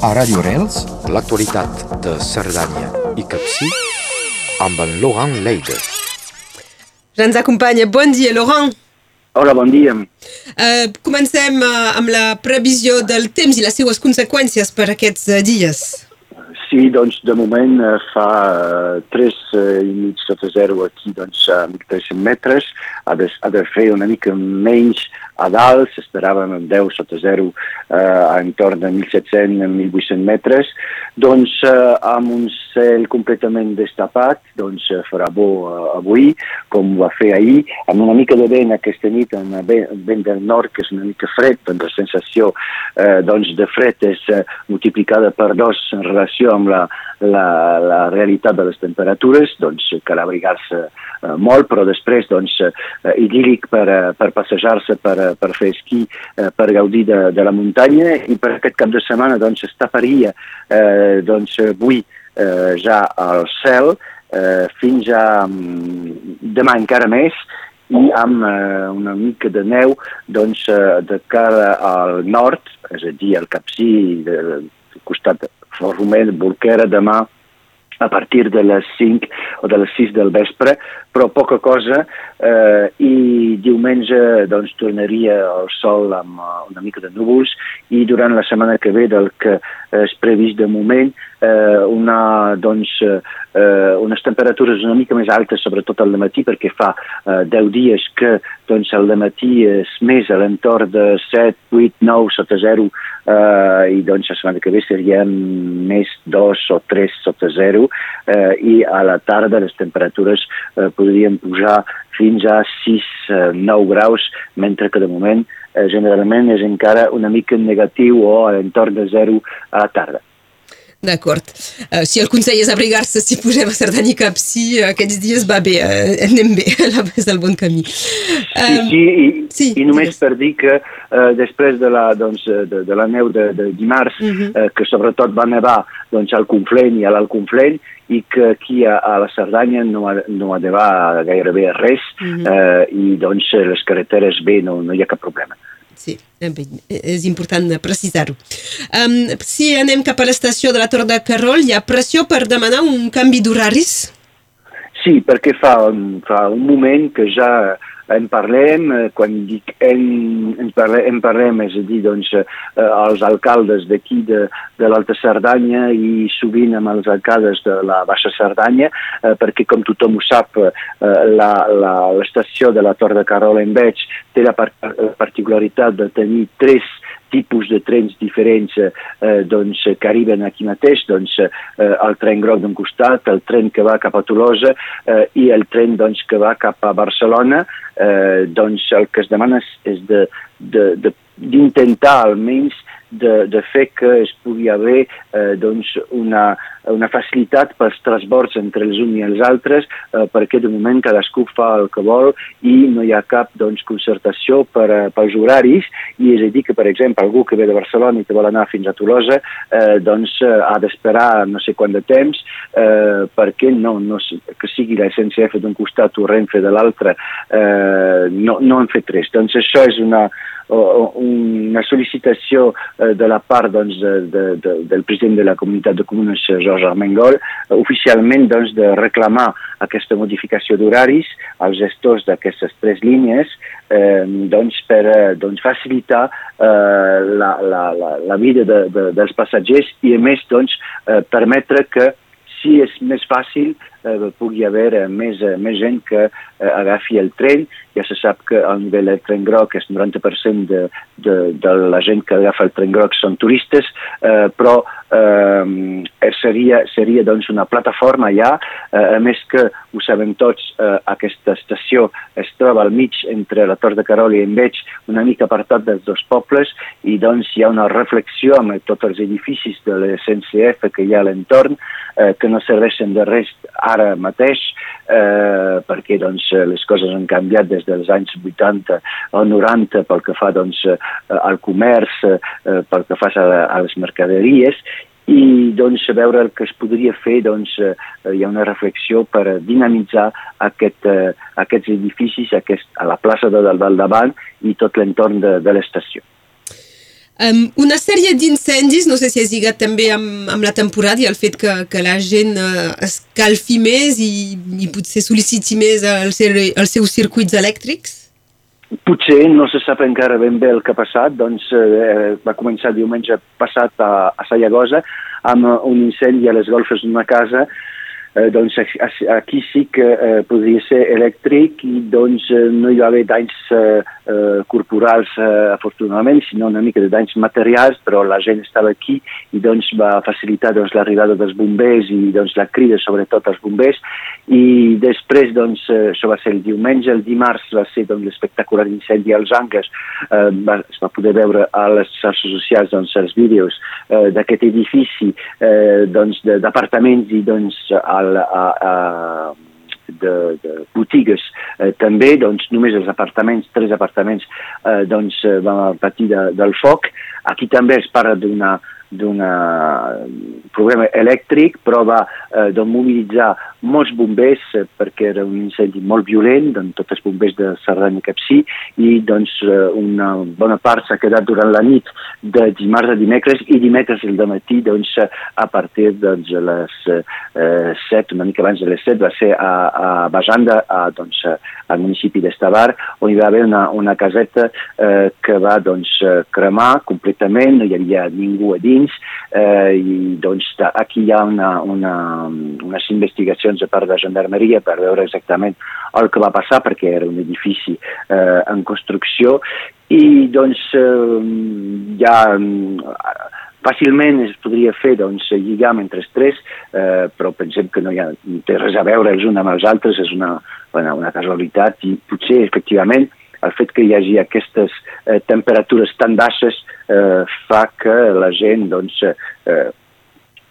A Radio Rels, l'actualitat de Cerdanya i Capcí amb en Laurent Leide. Ja ens acompanya. Bon dia, Laurent. Hola, bon dia. Uh, comencem uh, amb la previsió del temps i les seues conseqüències per aquests uh, dies. Sí, doncs de moment eh, fa eh, 3 eh, sota zero aquí doncs, a 1.300 metres, ha de, ha de fer una mica menys a dalt, s'esperaven en 10 sota 0 eh, a entorn de 1.700-1.800 metres, doncs eh, amb un cel completament destapat, doncs eh, farà bo eh, avui, com va fer ahir, amb una mica de vent aquesta nit, amb vent del nord, que és una mica fred, doncs la sensació eh, doncs, de fred és eh, multiplicada per dos en relació amb la, la, la realitat de les temperatures, doncs cal abrigar-se eh, molt, però després doncs, eh, idíl·lic per, eh, per passejar-se, per, eh, per fer esquí, eh, per gaudir de, de la muntanya i per aquest cap de setmana doncs, es taparia eh, doncs, avui eh, ja al cel eh, fins a um, demà encara més i amb eh, una mica de neu doncs, eh, de cara al nord, és a dir, al Capcí, de, de costat Forromet, Bolquera, demà a partir de les 5 o de les 6 del vespre, però poca cosa, eh, i diumenge doncs, tornaria el sol amb uh, una mica de núvols i durant la setmana que ve del que és previst de moment, eh, una, doncs, eh, unes temperatures una mica més altes, sobretot al matí, perquè fa eh, 10 dies que doncs, al matí és més a l'entorn de 7, 8, 9 sota 0 eh, i doncs la setmana que ve serien més 2 o 3 sota 0 eh, i a la tarda les temperatures eh, podrien pujar fins a 6-9 eh, graus, mentre que de moment eh, generalment és encara una mica negatiu o a l'entorn de 0 a la tarda. D'acord. Uh, si el consell és abrigar-se, si posem a Cerdanya i Capcí, uh, aquests dies va bé, uh, anem bé, és el bon camí. Um, sí, sí, i, sí, i només digues. per dir que uh, després de la, doncs, de, de la neu de, de dimarts, uh -huh. uh, que sobretot va nevar doncs, al Conflent i a l'Alt Conflent, i que aquí a, a la Cerdanya no ha, no ha nevar gairebé res, uh -huh. uh, i doncs les carreteres bé, no, no hi ha cap problema. Sí, és important precisar-ho. Um, si anem cap a l'estació de la Torre de Carol, hi ha pressió per demanar un canvi d'horaris? Sí, perquè fa, fa un moment que ja en parlem, eh, quan dic en, en, parlem, en parlem, és a dir, doncs, eh, els alcaldes d'aquí de, de l'Alta Cerdanya i sovint amb els alcaldes de la Baixa Cerdanya, eh, perquè com tothom ho sap, eh, l'estació de la Torre de Carol en Veig té la, par la particularitat de tenir tres tipus de trens diferents eh, doncs, que arriben aquí mateix, doncs, eh, el tren groc d'un costat, el tren que va cap a Tolosa eh, i el tren doncs, que va cap a Barcelona, eh, doncs el que es demana és d'intentar almenys de, de fer que es pugui haver eh, doncs una, una facilitat pels transbords entre els uns i els altres eh, perquè de moment cadascú fa el que vol i no hi ha cap doncs, concertació per, eh, pels horaris i és a dir que, per exemple, algú que ve de Barcelona i que vol anar fins a Tolosa eh, doncs eh, ha d'esperar no sé quant de temps eh, perquè no, no, que sigui la SNCF d'un costat o Renfe de l'altre eh, no, no han fet res. Doncs això és una, una sol·licitació de la part doncs, de, de, de, del president de la comunitat de comunes, Georges Armengol, oficialment doncs, de reclamar aquesta modificació d'horaris als gestors d'aquestes tres línies eh, doncs, per eh, doncs, facilitar eh, la, la, la, la vida de, de, dels passatgers i a més doncs, eh, permetre que si és més fàcil eh, pugui haver eh, més, eh, més gent que eh, agafi el tren. Ja se sap que al nivell del tren groc és 90% de, de, de la gent que agafa el tren groc són turistes, eh, però eh, seria, seria doncs una plataforma ja, eh, a més que ho sabem tots, eh, aquesta estació es troba al mig entre la Tor de Carol i Enveig, una mica apartat dels dos pobles, i doncs hi ha una reflexió amb tots els edificis de l'SNCF que hi ha a l'entorn, eh, que no serveixen de res ara mateix, eh, perquè doncs, les coses han canviat des dels anys 80 o 90 pel que fa doncs, al comerç, eh, pel que fa a, a les mercaderies, i doncs, veure el que es podria fer, doncs, eh, hi ha una reflexió per dinamitzar aquest, eh, aquests edificis aquest, a la plaça de, del davant i tot l'entorn de, de l'estació. Um, una sèrie d'incendis, no sé si és lligat també amb, amb la temporada i el fet que, que la gent uh, escalfi més i, i potser sol·liciti més els, els seus circuits elèctrics? Potser no se sap encara ben bé el que ha passat, doncs eh, va començar diumenge passat a, a Sallagosa amb un incendi a les golfes d'una casa eh, doncs aquí sí que eh, podria ser elèctric i doncs eh, no hi va haver danys eh, eh, corporals eh, afortunadament, sinó una mica de danys materials, però la gent estava aquí i doncs va facilitar doncs, l'arribada dels bombers i doncs la crida sobretot als bombers. I després doncs eh, això va ser el diumenge, el dimarts va ser doncs l'espectacular incendi als Angles, eh, va, es va poder veure a les xarxes socials doncs els vídeos eh, d'aquest edifici eh, doncs d'apartaments i doncs a al, a, a, de, de botigues eh, també, doncs només els apartaments, tres apartaments, eh, doncs eh, van patir de, del foc. Aquí també es parla d'una d'un problema elèctric, però va eh, doncs, mobilitzar molts bombers eh, perquè era un incendi molt violent, doncs, tots els bombers de Cerdanya Capcí, i doncs eh, una bona part s'ha quedat durant la nit de dimarts a dimecres i dimecres al matí doncs, a partir doncs, de les eh, 7, una mica abans de les 7, va ser a, a Bajanda, a, doncs, al municipi d'Estavar, on hi va haver una, una caseta eh, que va doncs, cremar completament, no hi havia ningú a dins, eh, i doncs aquí hi ha una, una, unes investigacions de part de gendarmeria per veure exactament el que va passar perquè era un edifici eh, en construcció. I doncs eh, ja fàcilment es podria fer doncs, lligam entre els tres, eh, però pensem que no hi ha té res a veure els uns amb els altres, és una, una, una casualitat i potser efectivament el fet que hi hagi aquestes eh, temperatures tan baixes eh, fa que la gent doncs, eh,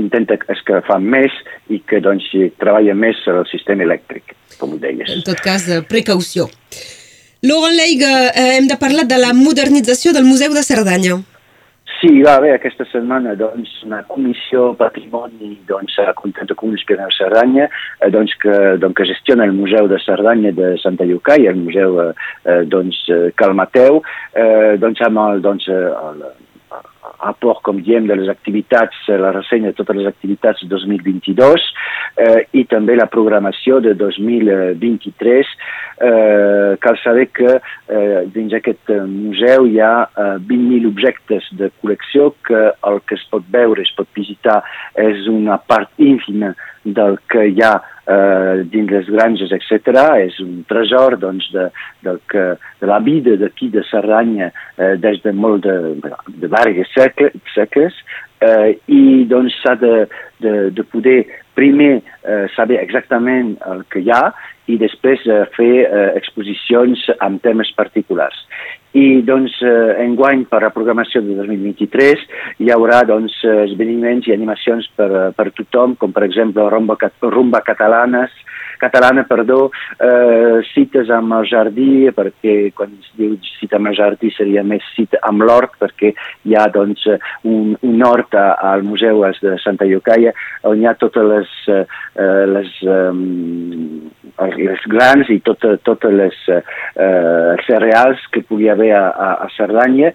intenta escalfar més i que doncs, treballa més el sistema elèctric, com ho deies. En tot cas, precaució. Laurent Leiga, eh, hem de parlar de la modernització del Museu de Cerdanya. Sí, va haver aquesta setmana doncs, una comissió patrimoni doncs, a Contenta Comuns de Cerdanya eh, doncs, que, doncs, que gestiona el Museu de Cerdanya de Santa Llucà i el Museu eh, eh doncs, Calmateu, eh, doncs, amb el, doncs, el, aport, com diem, de les activitats, eh, la ressenya de totes les activitats 2022 eh, i també la programació de 2023. Eh, cal saber que eh, dins aquest museu hi ha eh, 20.000 objectes de col·lecció que el que es pot veure, es pot visitar, és una part ínfima del que hi ha eh, dins les granges, etc. És un tresor doncs, de, del que, de la vida d'aquí de Cerdanya eh, des de molt de, de, de segles, segles eh, i doncs s'ha de, de, de poder primer eh, saber exactament el que hi ha i després eh, fer eh, exposicions amb temes particulars. I doncs eh, enguany per la programació de 2023 hi haurà doncs esdeveniments i animacions per, per tothom, com per exemple rumba, rumba catalanes, catalana, perdó, eh, cites amb el jardí, perquè quan es diu cita amb el jardí seria més cita amb l'hort, perquè hi ha doncs, un, un hort al Museu de Santa Llocaia on hi ha totes les, eh, les, eh, les grans i totes, totes les eh, cereals que pugui haver a, a, a Cerdanya,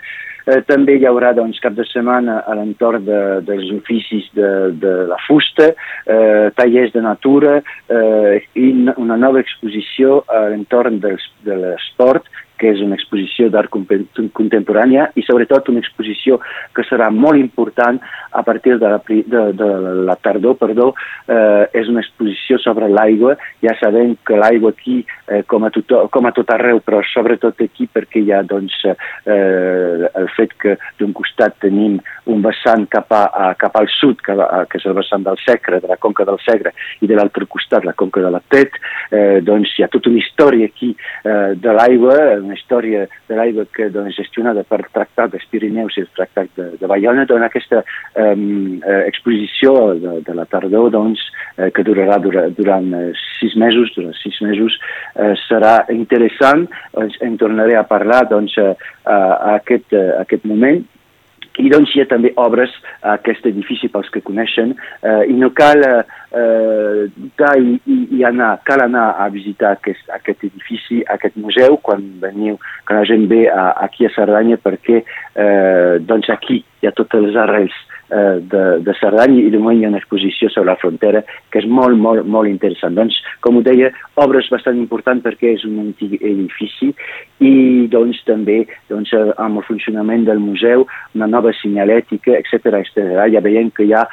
Eh, també hi haurà doncs, cap de setmana a l'entorn de, dels oficis de, de la fusta, eh, tallers de natura eh, i una nova exposició a l'entorn de l'esport que és una exposició d'art contemporània i sobretot una exposició que serà molt important a partir de la, de, de la tardor, perdó, eh, és una exposició sobre l'aigua. Ja sabem que l'aigua aquí, eh, com, a tot, com a tot arreu, però sobretot aquí perquè hi ha doncs, eh, el fet que d'un costat tenim un vessant cap, a, cap al sud, que, que és el vessant del Segre, de la conca del Segre, i de l'altre costat la conca de la Tet, eh, doncs hi ha tota una història aquí eh, de l'aigua, una història de l'aigua que doncs, gestionada per tractat dels Pirineus i el tractat de, de Bayona, doncs aquesta um, exposició de, de la tardor doncs, eh, que durarà dura, durant eh, sis mesos, durant sis mesos eh, serà interessant, en tornaré a parlar doncs, a, a, aquest, a aquest moment. I doncs hi ha també obres a aquest edifici pels que coneixen eh, i no cal eh, eh, cal, i, i anar, cal anar a visitar aquest, aquest edifici, aquest museu, quan veniu, quan la gent ve a, aquí a Cerdanya, perquè eh, doncs aquí hi ha totes les arrels eh, de, de Cerdanya i de moment hi ha una exposició sobre la frontera que és molt, molt, molt interessant. Doncs, com ho deia, obres bastant important perquè és un antic edifici i doncs també doncs, amb el funcionament del museu, una nova senyalètica, etc etc. Ja veiem que hi ha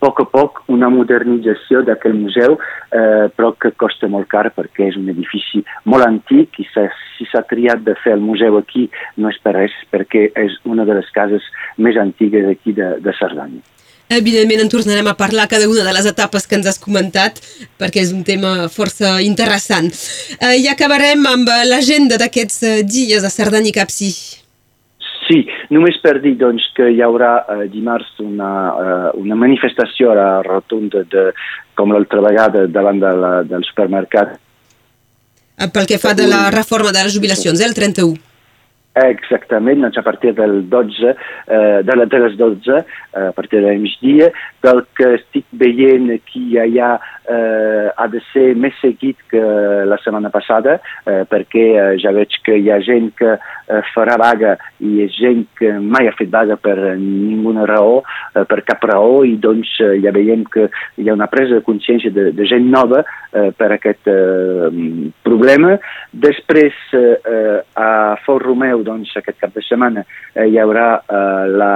poc a poc una modernització d'aquell museu, eh, però que costa molt car perquè és un edifici molt antic i si s'ha triat de fer el museu aquí no és per res, perquè és una de les cases més antigues aquí de, de Cerdanya. Evidentment en tornarem a parlar cada una de les etapes que ens has comentat perquè és un tema força interessant. Eh, I acabarem amb l'agenda d'aquests eh, dies a Cerdanya i Capcí. Sí, només per dir doncs, que hi haurà eh, dimarts una, eh, una manifestació a la rotunda de, com l'altra vegada davant de la, del supermercat. Pel que fa de la reforma de les jubilacions, eh, el 31. Exactament, doncs a partir del 12, eh, de, de les 12, eh, a partir del migdia, pel que estic veient aquí hi ha eh, ha de ser més seguit que la setmana passada, eh, perquè eh, ja veig que hi ha gent que eh, farà vaga i ha gent que mai ha fet vaga per ninguna raó, eh, per cap raó, i doncs eh, ja veiem que hi ha una presa de consciència de, de gent nova eh, per aquest eh, problema. Després, eh, eh, a Fort Romeu, doncs, aquest cap de setmana, eh, hi haurà eh, la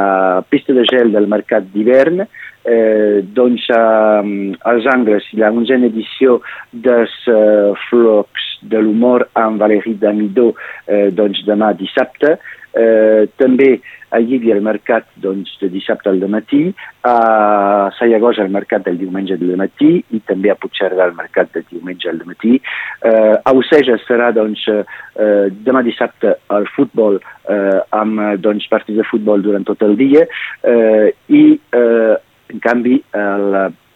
pista de gel del mercat d'hivern, eh, doncs eh, als angles la onzena edició dels eh, Flocs de l'humor amb Valérie Damidó eh, doncs demà dissabte. Eh, també a Llibi el mercat doncs, de dissabte al matí, a Sallagosa el mercat del diumenge al matí i també a Puigcerdà el mercat del diumenge al matí. Eh, a Oceja serà doncs, eh, demà dissabte el futbol eh, amb doncs, partits de futbol durant tot el dia eh, i eh, en canvi,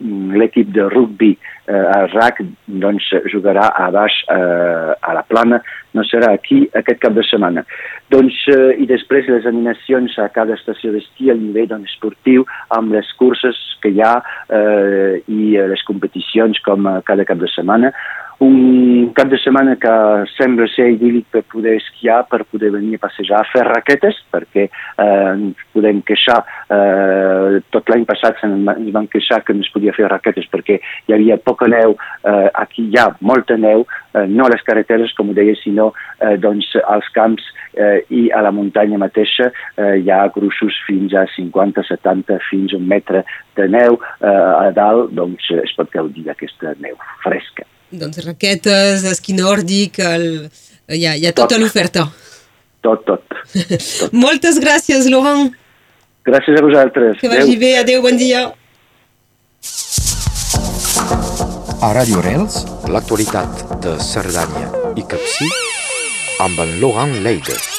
l'equip de rugby, eh, el RAC, doncs, jugarà a baix eh, a la plana, no serà aquí aquest cap de setmana. Doncs, eh, I després les animacions a cada estació d'esquí al nivell doncs, esportiu amb les curses que hi ha eh, i les competicions com cada cap de setmana un cap de setmana que sembla ser idíl·lic per poder esquiar, per poder venir a passejar, a fer raquetes, perquè eh, ens podem queixar, eh, tot l'any passat ens van queixar que no es podia fer raquetes perquè hi havia poca neu, eh, aquí hi ha molta neu, eh, no a les carreteres, com ho deia, sinó eh, doncs, als camps eh, i a la muntanya mateixa eh, hi ha gruixos fins a 50, 70, fins a un metre de neu eh, a dalt, doncs es pot gaudir d'aquesta neu fresca. Doncs raquetes, esquí nòrdic, el... hi, ha, hi ha tota l'oferta. Tot, tot. tot. Moltes gràcies, Laurent. Gràcies a vosaltres. Que vagi adeu. bé, adeu, bon dia. A Radio Rels, l'actualitat de Cerdanya i Capcí amb en Laurent Leider.